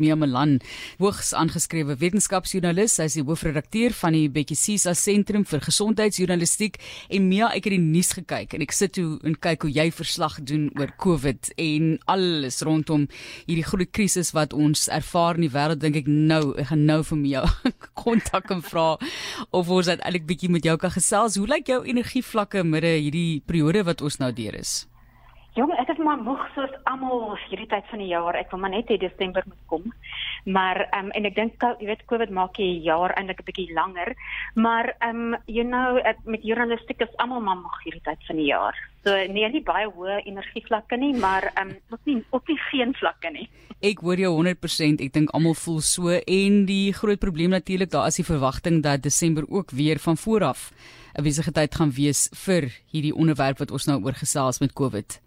Mia Malan, hoogs aangeskrewe wetenskapsjoernalis, sy is die hoofredakteur van die Bekkie Cisa Sentrum vir Gesondheidsjournalistiek en Mia, ek het die nuus gekyk en ek sit toe en kyk hoe jy verslag doen oor COVID en alles rondom hierdie groot krisis wat ons ervaar in die wêreld, dink ek nou, ek gaan nou vir Mia kontak en vra of ons uiteindelik bietjie met jou kan gesels. Hoe lyk jou energievlakke midde hierdie periode wat ons nou deur is? Jong, ek is maar moeg soos almal hierdie tyd van die jaar. Ek wil maar net hê Desember moet kom. Maar ehm um, en ek dink jy weet COVID maak die jaar eintlik 'n bietjie langer. Maar ehm um, you know met journalistiek is almal maar moeg hierdie tyd van die jaar. So nee, nie baie hoë energievlakke nie, maar ehm um, ook nie op nie geen vlakke nie. Ek hoor jou 100%. Ek dink almal voel so en die groot probleem natuurlik daar is die verwagting dat Desember ook weer van voor af 'n besige tyd gaan wees vir hierdie onderwerp wat ons nou oor gesels met COVID.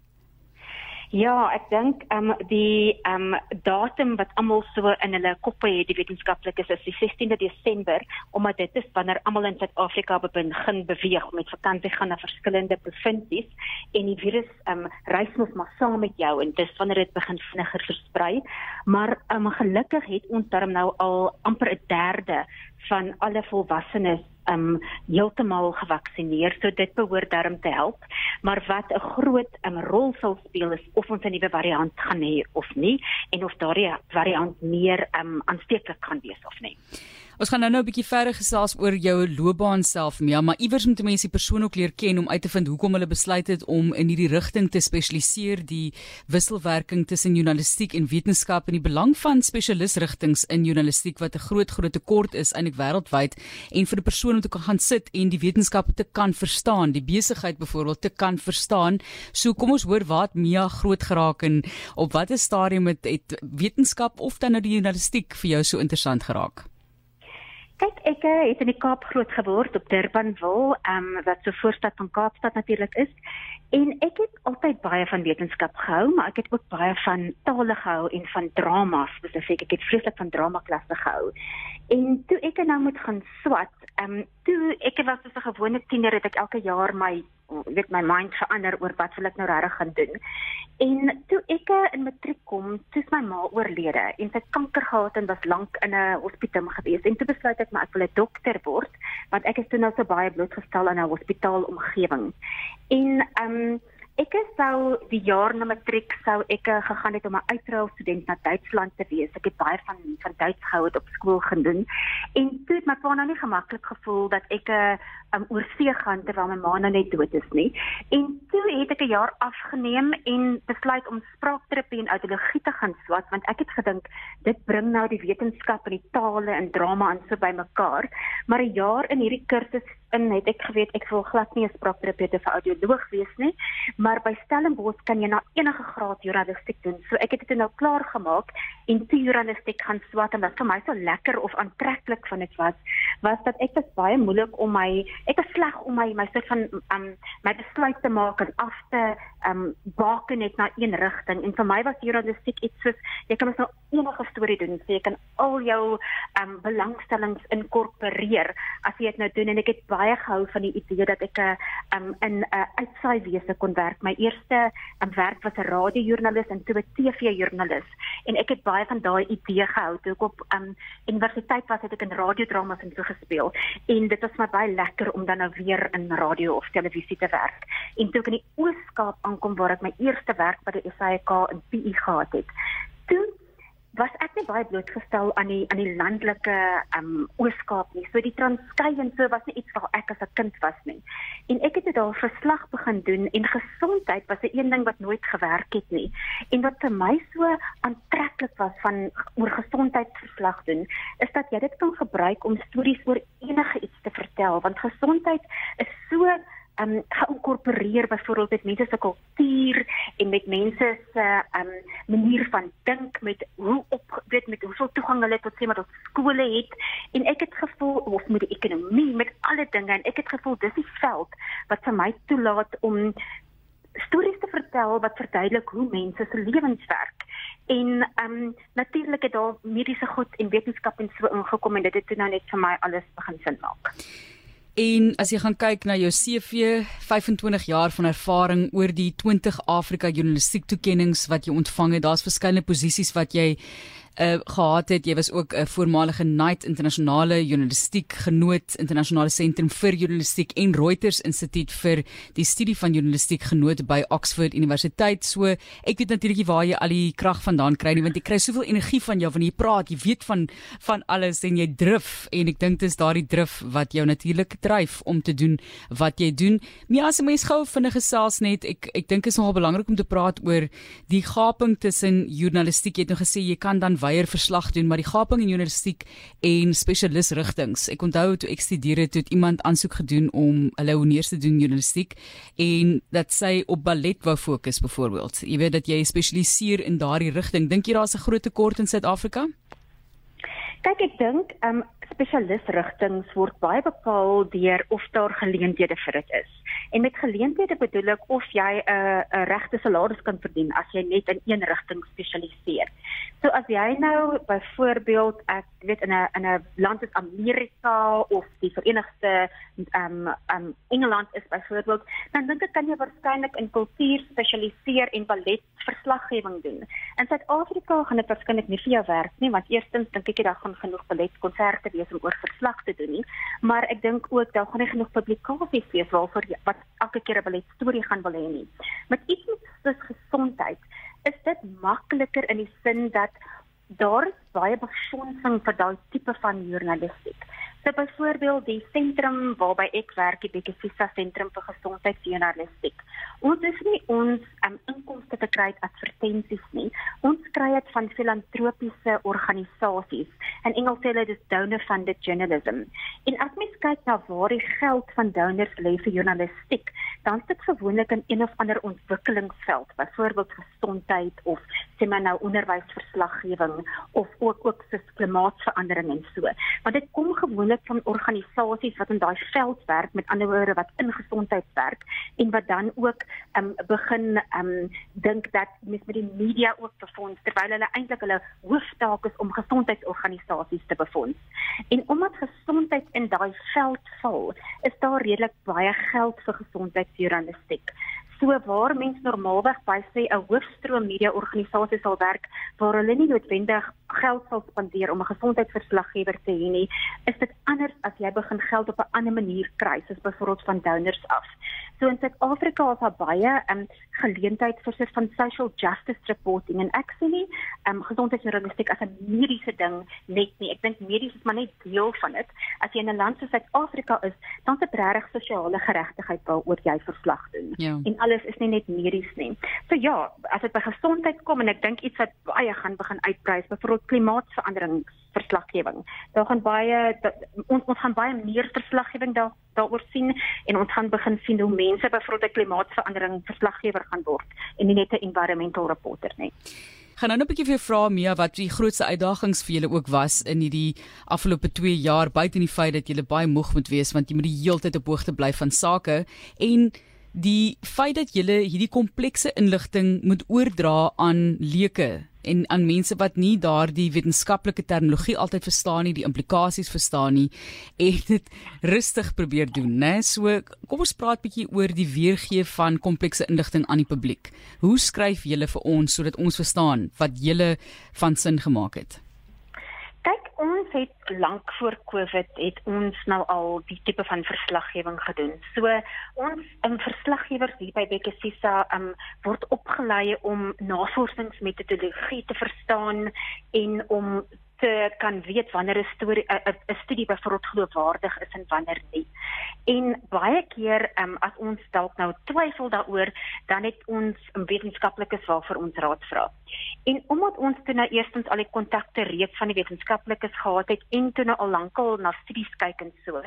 Ja, ek dink ehm um, die ehm um, datum wat almal so in hulle koppe het, die wetenskaplikes is die 16de Desember, omdat dit is wanneer almal in Suid-Afrika begin beweeg met vakansie gaan na verskillende provinsies en die virus ehm um, reis mos maar saam met jou en dis wanneer dit begin vinniger versprei. Maar ehm um, gelukkig het ons darm nou al amper 'n derde van alle volwassenes um heeltemal gevaksinneer. So dit behoort daarom te help. Maar wat 'n groot um, rol sal speel is of ons 'n nuwe variant gaan hê of nie en of daardie variant meer um aansteeklik gaan wees of nie Ons gaan nou nou 'n bietjie verder gesels oor jou loopbaan self, Mia, maar iewers moet mense die persoon ook leer ken om uit te vind hoekom hulle besluit het om in hierdie rigting te spesialiseer, die wisselwerking tussen journalistiek en wetenskap en die belang van spesialisrigtings in journalistiek wat 'n groot groot tekort is eintlik wêreldwyd en vir 'n persoon om te kan gaan sit en die wetenskap te kan verstaan, die besigheid byvoorbeeld te kan verstaan. So kom ons hoor wat Mia groot geraak en op watter stadium het, het wetenskap of dan nou die journalistiek vir jou so interessant geraak? Kyk, ek eh, het in die Kaap groot geword op Durbanville, ehm um, wat so voorstad van Kaapstad natuurlik is. En ek het altyd baie van wetenskap gehou, maar ek het ook baie van tale gehou en van drama spesifiek. Ek het vreeslik van drama klasse gehou. En toe ek nou moet gaan swat, ehm um, toe ek was so 'n gewone tiener het ek elke jaar my weet my mind verander oor wat wil ek nou regtig gaan doen. En toe ek in matriek kom, toe is my ma oorlede en sy kanker gehad en was lank in 'n hospitaal gewees. En toe besluit ek maar ek wil 'n dokter word, want ek is toe nou so baie blootgestel aan 'n hospitaalomgewing. En ehm um, Ek het sou die jaar na matriek sou ek uh, gegaan het om 'n uitruil student na Duitsland te wees. Ek het baie van van Duits gehou het op skool gedoen. En toe het my pa nou nie gemaklik gevoel dat ek 'n eh, um, oorsee gaan terwyl my ma nou net dood is nie. En toe het ek 'n jaar afgeneem en besluit om spraakterapie en audiologie te gaan swat want ek het gedink dit bring nou die wetenskap en die tale en drama aan so bymekaar. Maar 'n jaar in hierdie kursus in het ek geweet ek wil glad nie 'n spraakterapeut of audioloog wees nie, maar by Stellenbosch kan jy na enige graad journalistiek doen. So ek het dit nou klaar gemaak en toe journalistiek gaan swat en wat vir my so lekker of aantreklik van dit was, was dat ek was baie moeilik om my ek is sleg om my my soort van um my besluit te maak en af te um baken net na een rigting en vir my was journalistiek iets soos jy kan mos nou enige storie doen so jy kan al jou um belangstellings inkorporeer as jy dit nou doen en ek het baie gehou van die idee dat ek 'n uh, um in 'n uh, uitsaai wese kon werk. My eerste um werk was 'n radiojoernalis en toe 'n TV-joernalis en ek het baie van daai idee gehou. Toe ek op um universiteit was het ek in radiodramas en so gespeel. En dit was my baie lekker om dan nou weer in radio of televisie te werk. En toe ek in die Oos-Kaap aankom waar ek my eerste werk by die SAK in PE gehad het, toe was ek nie baie blootgestel aan die aan die landelike um Oos-Kaap nie. So die Transkei en so was nie iets waar ek as 'n kind was nie. En ek het dit daar verslag begin doen en gesondheid was 'n een ding wat nooit gewerk het nie. En wat vir my so aantreklik was van oor gesondheidsverslag doen, is dat jy dit kan gebruik om stories oor enige iets te vertel want gesondheid is so um geïnkorporeer byvoorbeeld met mense se kultuur en met mense se um manier van dink met hoe op weet met hoeveel toegang hulle tot sê maar tot skole het en ek het gevoel of met die ekonomie met alle dinge en ek het gevoel dis die veld wat vir my toelaat om stories te vertel wat verduidelik hoe mense se lewens werk en um natuurlik het daar mediese goed en wetenskap en so ingekom en dit het nou net vir my alles begin sin maak. En as jy gaan kyk na jou CV, 25 jaar van ervaring oor die 20 Afrika journalistiek toekenninge wat jy ontvang het, daar's verskeie posisies wat jy uh, gehad het. Jy was ook 'n uh, voormalige Knight internasionale journalistiek genoot, internasionale sentrum vir journalistiek en Reuters Instituut vir die studie van journalistiek genoot by Oxford Universiteit. So ek weet natuurlik waar jy al die krag vandaan kry nie, want jy kry soveel energie van jou wanneer jy praat. Jy weet van van alles en jy drif en ek dink dit is daardie drif wat jou natuurlik dryf om te doen wat jy doen. Nee, as 'n mens gou vinnig gesels net, ek ek dink is nogal belangrik om te praat oor die gaping tussen journalistiek. Jy het nou gesê jy kan dan weier verslag doen, maar die gaping in journalistiek en spesialis rigtings. Ek onthou toe ek studeer het, het iemand aansoek gedoen om hulle honeurs te doen journalistiek en dat sy op ballet wou fokus byvoorbeeld. Jy weet dat jy spesialiseer in daardie rigting. Dink jy daar's 'n groot tekort in Suid-Afrika? Kyk, ek dink ehm um, spesialisrigtings word baie bepaal deur of daar geleenthede vir dit is. En met geleenthede bedoel ek of jy 'n uh, 'n regte salaris kan verdien as jy net in een rigting spesialiseer. So as jy nou byvoorbeeld ek weet in 'n in 'n land soos Amerika of die Verenigde ehm um, um, Engeland is byvoorbeeld, dan dink ek kan jy waarskynlik in kultuur spesialiseer en ballet verslaggewing doen. In Suid-Afrika gaan dit waarskynlik nie vir jou werk nie, want eerstens dink ek jy daar gaan genoeg balletkonserte wees om oor verslag te doen nie, maar ek dink ook daar gaan nie genoeg publikasies wees waarvoor wat elke keer 'n ballet storie gaan wil hê nie. Met iets soos gesondheid is dit makliker in die sin dat daar baie befondsing vir daai tipe van journalistiek. So byvoorbeeld die sentrum waarby ek werk, die Bekesisa sentrum vir gesondheidsjournalistiek. Ons is nie ons um, inkomste te kry uit advertensies nie. Ons kry dit van filantropiese organisasies. In Engels sê hulle dit donor funded journalism. En as mens kyk na waar die geld van donors lê vir journalistiek, dan is dit gewoonlik in een of ander ontwikkelingsveld, byvoorbeeld gesondheid of sê maar nou onderwysverslaggewing of ook ook so klimaatsverandering en so. Want dit kom gewoonlik van organisasies wat in daai veld werk, met ander woorde wat in gesondheid werk en wat dan ook um, begin um, dink dat mens met die media ook befonds terwyl hulle eintlik hulle hooftaak is om gesondheidsorganisasies te befonds. En omdat gesondheid in daai veld val, is daar redelik baie geld vir gesondheidsjournalistiek. So waar mens normaalweg by sê 'n hoofstroom media organisasie sal werk waar hulle nie noodwendig geld sal spandeer om 'n gesondheidsverslaggewer te hê nie, is dit anders as jy begin geld op 'n ander manier kry, soos byvoorbeeld van donors af. So in Suid-Afrika is daar baie um, geleentheid vir soort van social justice reporting en ek sê nie um, gesondheidsjournalistiek as 'n mediese ding net nie. Ek dink medies is maar net deel van dit. As jy in 'n land soos Suid-Afrika is, dan is dit regtig sosiale geregtigheid waaroor jy verslag doen. Ja. En alles is nie net medies nie. So ja, as dit by gesondheid kom en ek dink iets wat baie gaan begin uitprys, byvoorbeeld klimaatsverandering verslaggewing. Daar gaan baie ons ons gaan baie meer verslaggewing daar daaroor sien en ons gaan begin sien hoe mense byvoorbeeld 'n klimaatsverandering verslaggewer gaan word en nie net 'n environmental reporter nie gaan nou 'n bietjie vir vra Mia wat die grootste uitdagings vir julle ook was in hierdie afgelope 2 jaar buite die feit dat julle baie moeg moet wees want jy moet die hele tyd op hoogte bly van sake en die feit dat jy hierdie komplekse inligting moet oordra aan leuke en aan mense wat nie daardie wetenskaplike terminologie altyd verstaan nie, die implikasies verstaan nie en dit rustig probeer doen, né? So kom ons praat bietjie oor die weergee van komplekse inligting aan die publiek. Hoe skryf julle vir ons sodat ons verstaan wat julle van sin gemaak het? Ons het lank voor Covid het ons nou al die tipe van verslaggewing gedoen. So ons um, verslaggewers hier by Bekesisa um, word opgelei om navorsingsmetodologie te verstaan en om te kan weet wanneer 'n storie 'n studie byvoorbeeld geloofwaardig is en wanneer nie. En baie keer um, as ons dalk nou twyfel daaroor, dan het ons wetenskaplikes waarvoor ons raad vra. En omdat ons toe nou eerstens al die kontakte reeds van die wetenskaplikes gehad het en toe nou al lankal na studies kyk en so,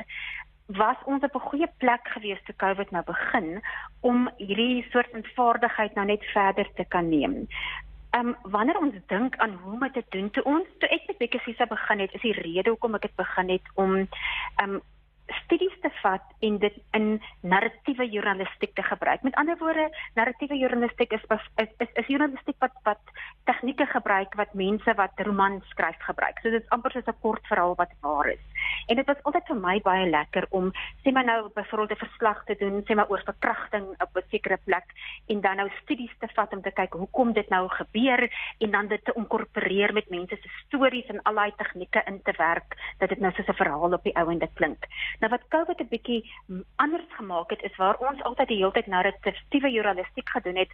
was ons op 'n goeie plek gewees te COVID nou begin om hierdie soort van vaardigheid nou net verder te kan neem. Ehm um, wanneer ons dink aan hoe om dit te doen te ons, toe ek met Bekesisa begin het, is die rede hoekom ek dit begin het om ehm um, studies te vat en dit in narratiewe journalistiek te gebruik. Met ander woorde, narratiewe journalistiek is is is, is journalistiek wat wat tegnieke gebruik wat mense wat romans skryf gebruik. So dit is amper soos 'n kort verhaal wat waar is. En dit was altyd vir my baie lekker om sê maar nou byvoorbeeld 'n verslag te doen, sê maar oor verkrachting op 'n sekere plek en dan nou studies te vat om te kyk hoekom dit nou gebeur en dan dit te inkorporeer met mense se stories en al daai tegnieke in te werk dat dit nou soos 'n verhaal op die ou en dit klink. Nou wat COVID 'n bietjie anders gemaak het is waar ons altyd die hele tyd narratiewe journalistiek gedoen het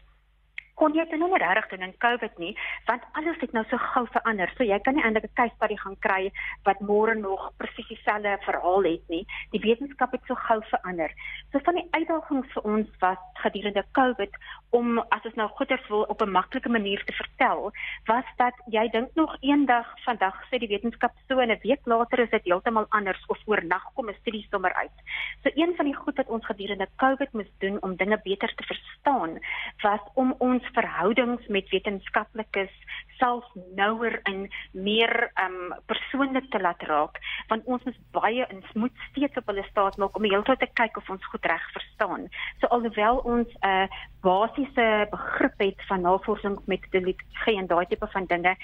kon jy dit nou nie regtig doen in COVID nie, want alles het nou so gou verander. So jy kan nie eintlik 'n case study gaan kry wat môre nog presies dieselfde verhaal het nie. Die wetenskap het so gou verander. So van die uitdagings vir ons was gedurende COVID om as ons nou goeders wil op 'n maklike manier te vertel, was dat jy dink nog eendag vandag sê die wetenskap so en 'n week later is dit heeltemal anders of oornag kom 'n studie sommer uit. So een van die goed wat ons gedurende COVID moes doen om dinge beter te verstaan, was om ons verhoudings met wetenskaplikes selfs nouer en meer um persoonlik te laat raak want ons moet baie ons moet steeds op hulle staat maak om heeltyd te kyk of ons goed reg verstaan. So alhoewel ons 'n uh, basiese begrip het van navorsingsmetodologie en daai tipe van dinge,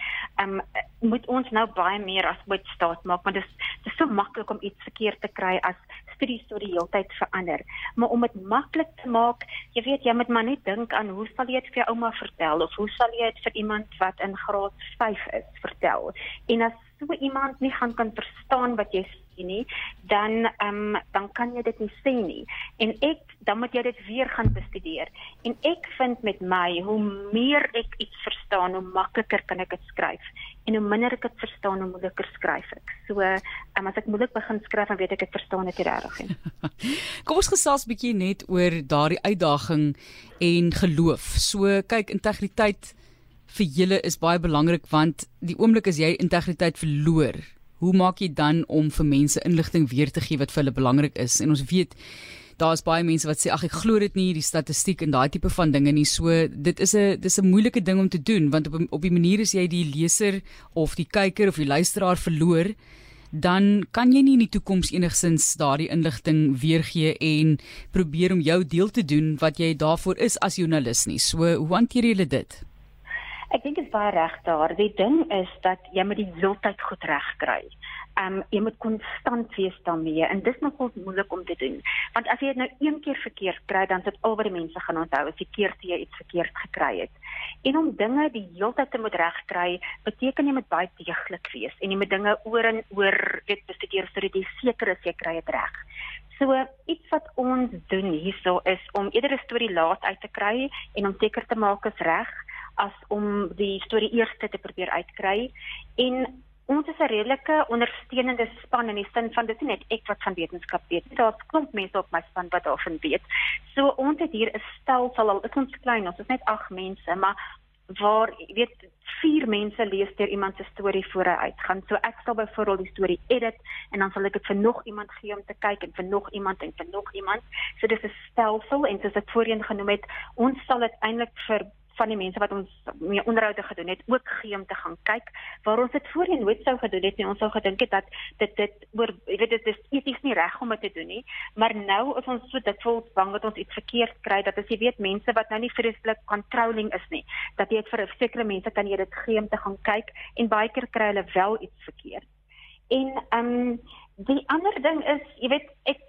um moet ons nou baie meer as ooit staat maak want dit is dit is so maklik om iets verkeerd te kry as studies so die hele tyd verander. Maar om dit maklik te maak, jy weet jy moet maar net dink aan hoe sal jy dit vir jou ouma vertel of hoe sal jy dit vir iemand wat in graad 5 is vertel? En as so iemand nie gaan kan verstaan wat jy sê nie, dan ehm um, dan kan jy dit nie sê nie. En ek dan moet jy dit weer gaan bestudeer. En ek vind met my hoe meer ek iets verstaan, hoe makliker kan ek dit skryf. En hoe minder ek dit verstaan, hoe moeiliker skryf ek. So, um, as ek moeilik begin skryf, dan weet ek ek verstaan dit regtig nie. Kom ons gesels bietjie net oor daardie uitdaging en geloof. So, kyk, integriteit vir julle is baie belangrik want die oomblik as jy integriteit verloor, hoe maak jy dan om vir mense inligting weer te gee wat vir hulle belangrik is? En ons weet daar's baie mense wat sê ag ek glo dit nie die statistiek en daai tipe van dinge nie. So dit is 'n dis 'n moeilike ding om te doen want op op die manier as jy die leser of die kyker of die luisteraar verloor, dan kan jy nie in die toekoms enigsins daardie inligting weergee en probeer om jou deel te doen wat jy daarvoor is as joernalis nie. So hoe hanteer jy dit? Ek dink dit is baie reg daar. Die ding is dat jy moet die heeltyd goed reg kry. Um jy moet konstant wees daarmee en dis nogal moeilik om te doen. Want as jy dit nou een keer verkeerd kry, dan sit al wat die mense gaan onthou as jy keer jy iets verkeerd gekry het. En om dinge die heeltyd te moet regkry, beteken jy moet baie deeglik wees en jy moet dinge oor en oor weet bestudeer sodat jy seker is jy kry dit reg. So iets wat ons doen hierso is om eerder 'n storie laat uit te kry en om seker te maak is reg as om die storie eers te probeer uitkry en ons is 'n redelike ondersteunende span in die sin van dit is net ek wat van wetenskap weet. Daar's klomp mense op my span wat daarvan weet. So ons het hier 'n stelsel al is ons klein, ons is net 8 mense, maar waar weet vier mense lees deur iemand se storie voor hy uitgaan. So ek sal byvoorbeeld die storie edit en dan sal ek dit vir nog iemand gee om te kyk en vir nog iemand en vir nog iemand. So dis 'n stelsel en soos ek voorheen genoem het, ons sal dit eintlik vir van die mense wat ons mee onderhoude gedoen het ook gee om te gaan kyk waar ons dit voorheen nooit sou gedoen het nie. Ons sou gedink het dat dit dit oor jy weet dit is eties nie reg om dit te doen nie. Maar nou is ons so dit voel bang dat ons iets verkeerd kry dat as jy weet mense wat nou nie vreeslik controlling is nie dat jy vir sekere mense kan jy dit gee om te gaan kyk en baie keer kry hulle wel iets verkeerd. En ehm um, die ander ding is jy weet ek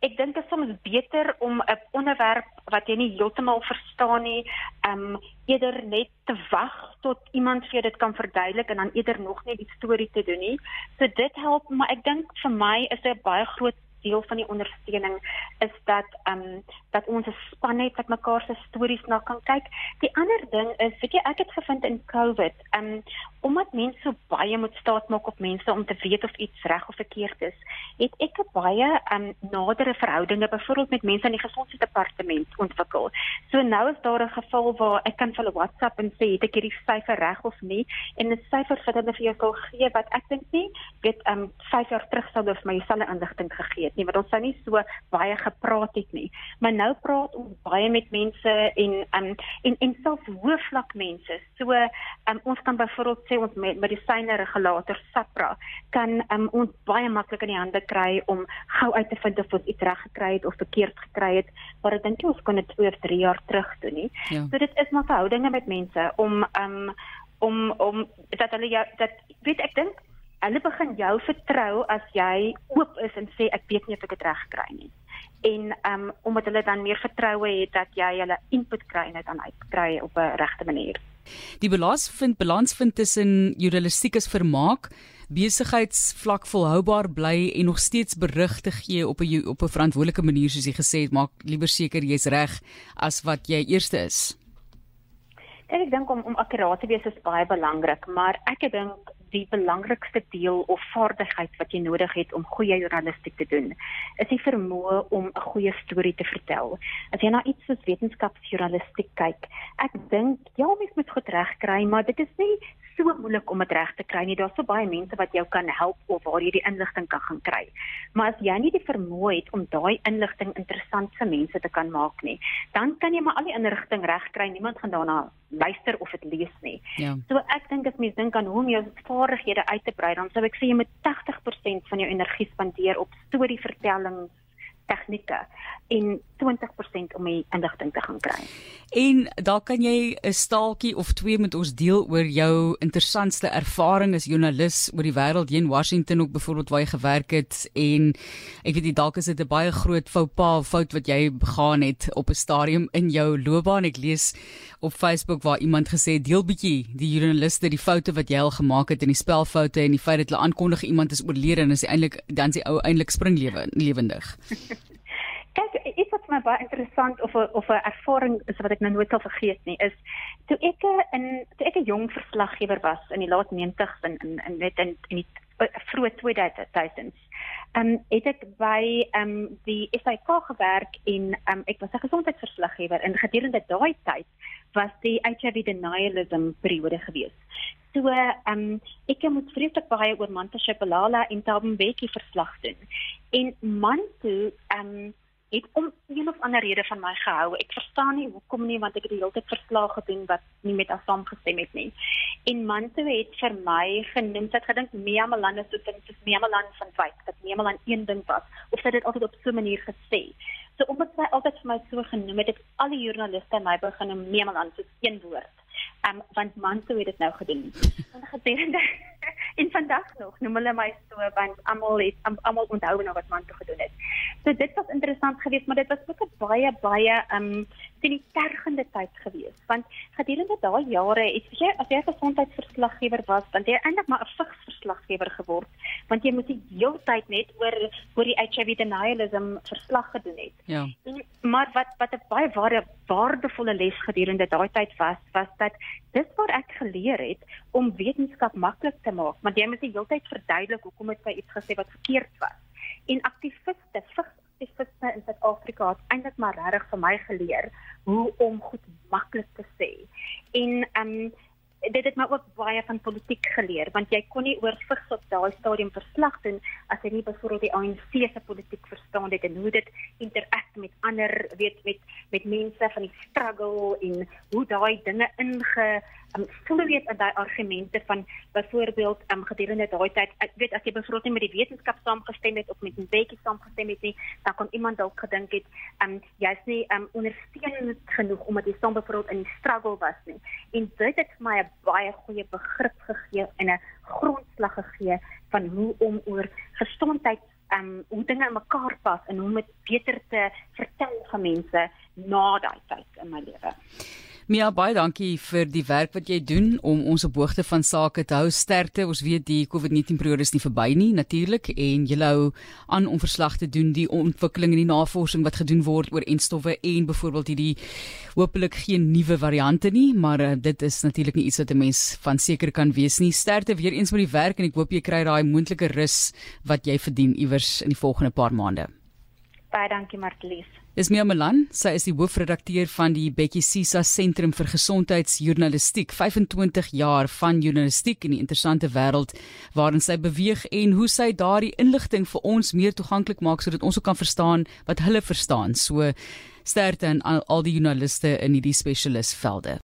ek dink dit is soms beter om 'n onderwerp wat jy nie heeltemal verstaan nie, ehm um, eerder net te wag tot iemand vir dit kan verduidelik en dan eerder nog net die storie te doen nie. So dit help, maar ek dink vir my is dit 'n baie groot deel van die ondersteuning is dat ehm um, dat ons 'n span het wat mekaar se stories na kan kyk. Die ander ding is, weet jy, ek het gevind in COVID, ehm um, omdat mense so baie moet staat maak op mense om te weet of iets reg of verkeerd is, het ek 'n baie ehm um, nadere verhoudinge byvoorbeeld met mense in die gesondheidsdepartement ontwikkel. So nou is daar 'n geval waar ek kan vir hulle WhatsApp en sê het ek hierdie syfer reg of nie en 'n syfer vir hulle vir jou sal gee wat ek dink nie, weet ehm um, 5 jaar terug sou hulle vir my dieselfde inligting gegee het nie want ons sou nie so baie gepraat het nie. Maar nou praat ons baie met mense en um, en en selfs hoëvlak mense. So um, ons kan byvoorbeeld sê ons met medisyne regulator SAPRA kan um, ons baie maklik in die hande kry om gou uit te vind of ons iets reg gekry het of verkeerd gekry het. Maar ek dink ons kon dit 2 of 3 jaar terug doen nie. Ja. So dit is maar verhoudinge met mense om um, om om dat hulle jou dat weet ek dink hulle begin jou vertrou as jy oop is en sê ek weet nie of ek dit reg kry nie. En ehm um, omdat hulle dan meer vertroue het dat jy hulle input kry en dit dan uitkry op 'n regte manier. Die balans vind balans vind tussen journalistiek as vermaak, besigheidsvlak volhoubaar bly en nog steeds berig te gee op 'n op 'n verantwoordelike manier soos jy gesê het, maak liewer seker jy's reg as wat jy eerste is. Ek dink om om akkuraat te wees is baie belangrik, maar ek dink die belangrikste deel of vaardigheid wat jy nodig het om goeie journalistiek te doen, is die vermoë om 'n goeie storie te vertel. As jy na iets soos wetenskapsjournalistiek kyk, ek dink ja, mens moet goed regkry, maar dit is nie so moeilik om dit reg te kry nie. Daar's so baie mense wat jou kan help of waar jy die inligting kan gaan kry. Maar as jy nie die vermoë het om daai inligting interessant vir mense te kan maak nie, dan kan jy maar al die inligting reg kry. Niemand gaan daarna luister of dit lees nie. Ja. So ek dink as mens dink aan hoe om jou vaardighede uit te brei, dan sou ek sê jy moet 80% van jou energie spandeer op storievertelling tegnieke en 20% om die inligting te gaan kry. En daar kan jy 'n staaltjie of twee met ons deel oor jou interessantste ervaring as joernalis oor die wêreld in Washington ook byvoorbeeld waar jy gewerk het en ek weet nie dalk is dit 'n baie groot fout pa fout wat jy begaan het op 'n stadium in jou loopbaan. Ek lees op Facebook waar iemand gesê het deel bietjie die joernaliste die foute wat jy al gemaak het in die spelfoute en die feit dat hulle aankondig iemand is oorlede en is eintlik dan die ou eintlik springlewe lewendig. Vir my baie interessant of 'n of 'n ervaring is wat ek nou nooit sal vergeet nie, is toe ek in toe ek 'n jong verslaggewer was in die laat 90s en in in net in in die vroeë 2000s. Ehm um, het ek by ehm um, die SAK gewerk en ehm um, ek was 'n gesondheidsverslaggewer en gedurende daai tyd was die HIV denialism periode gewees. So ehm um, ek moet vreeslik baie oor Mantashe Balala en Thabo Mbeki verslag doen. En Mantu ehm um, het om een of ander rede van my gehou. Ek verstaan nie hoekom nie want ek het die hele tyd verslae gedoen wat nie met haar saamgestem het nie. En Manto het vir my genoem dat gedink Mia Malan is so dink dis Mia Malan van Wyk dat Mia Malan een ding was of sy dit altyd op so 'n manier gesê. So omdat sy altyd vir my so genoem het, het al die joernaliste my begin om Mia Malan so een woord. Um want Manto het dit nou gedoen. En gedurende en vandag nog noem hulle my so want almal het almal onthou nou wat Manto gedoen het. So dit was interessant geweest, maar dit was ook 'n baie baie um sien die tergende tyd geweest. Want gedurende daai jare het jy as jy 'n gesondheidsverslaggewer was, dan jy eintlik maar 'n vigsverslaggewer geword, want jy moet die hele tyd net oor oor die HIV denialism verslag gedoen het. Ja. En, maar wat wat 'n baie ware waardevolle les gedurende daai tyd was, was dat dis waar ek geleer het om wetenskap maklik te maak, want jy moet die hele tyd verduidelik hoekom het sy iets gesê wat verkeerd was en aktiviste vigsaktiviste in Suid-Afrika het eintlik maar regtig vir my geleer hoe om goed maklik te sê. En ehm um, dit het my ook baie van politiek geleer want jy kon nie oor vigs op daai stadium verslag doen as jy nie byvoorbeeld die ANC se politiek verstaan het en hoe dit interak met ander weet met met mense van die struggle en hoe daai dinge inge um, voel weet in daai argumente van byvoorbeeld um, gedurende daai tyd ek weet as jy byvoorbeeld nie met die wetenskap saamgestem het of met 'n bietjie saamgestem het nie dan kon iemand dalk gedink het um, jy's nie um, ondersteunend genoeg omdat jy saam byvoorbeeld in die struggle was nie. En dit het my 'n baie goeie begrip gegee en 'n grondslag gegee van hoe om oor gesondheid um hoe dinge in mekaar pas en hoe om dit beter te vertel vir mense na daai tyd in my lewe. Mia baie dankie vir die werk wat jy doen om ons op hoogte van sake te hou. Sterkte. Ons weet die COVID-19 periode is nie verby nie natuurlik en jy hou aan om verslag te doen die ontwikkeling en die navorsing wat gedoen word oor enstowwe en byvoorbeeld hierdie hopelik geen nuwe variante nie, maar uh, dit is natuurlik nie iets wat 'n mens van seker kan wees nie. Sterkte weer eens met die werk en ek hoop jy kry daai moontlike rus wat jy verdien iewers in die volgende paar maande. Baie dankie Martlies. Dis Mia Malan, sy is die hoofredakteur van die Bekkie Sisa Sentrum vir Gesondheidsjournalistiek. 25 jaar van journalistiek in die interessante wêreld waarin sy beweeg en hoe sy daardie inligting vir ons meer toeganklik maak sodat ons ook kan verstaan wat hulle verstaan. So sterkte aan al, al die joernaliste in hierdie spesialisvelde.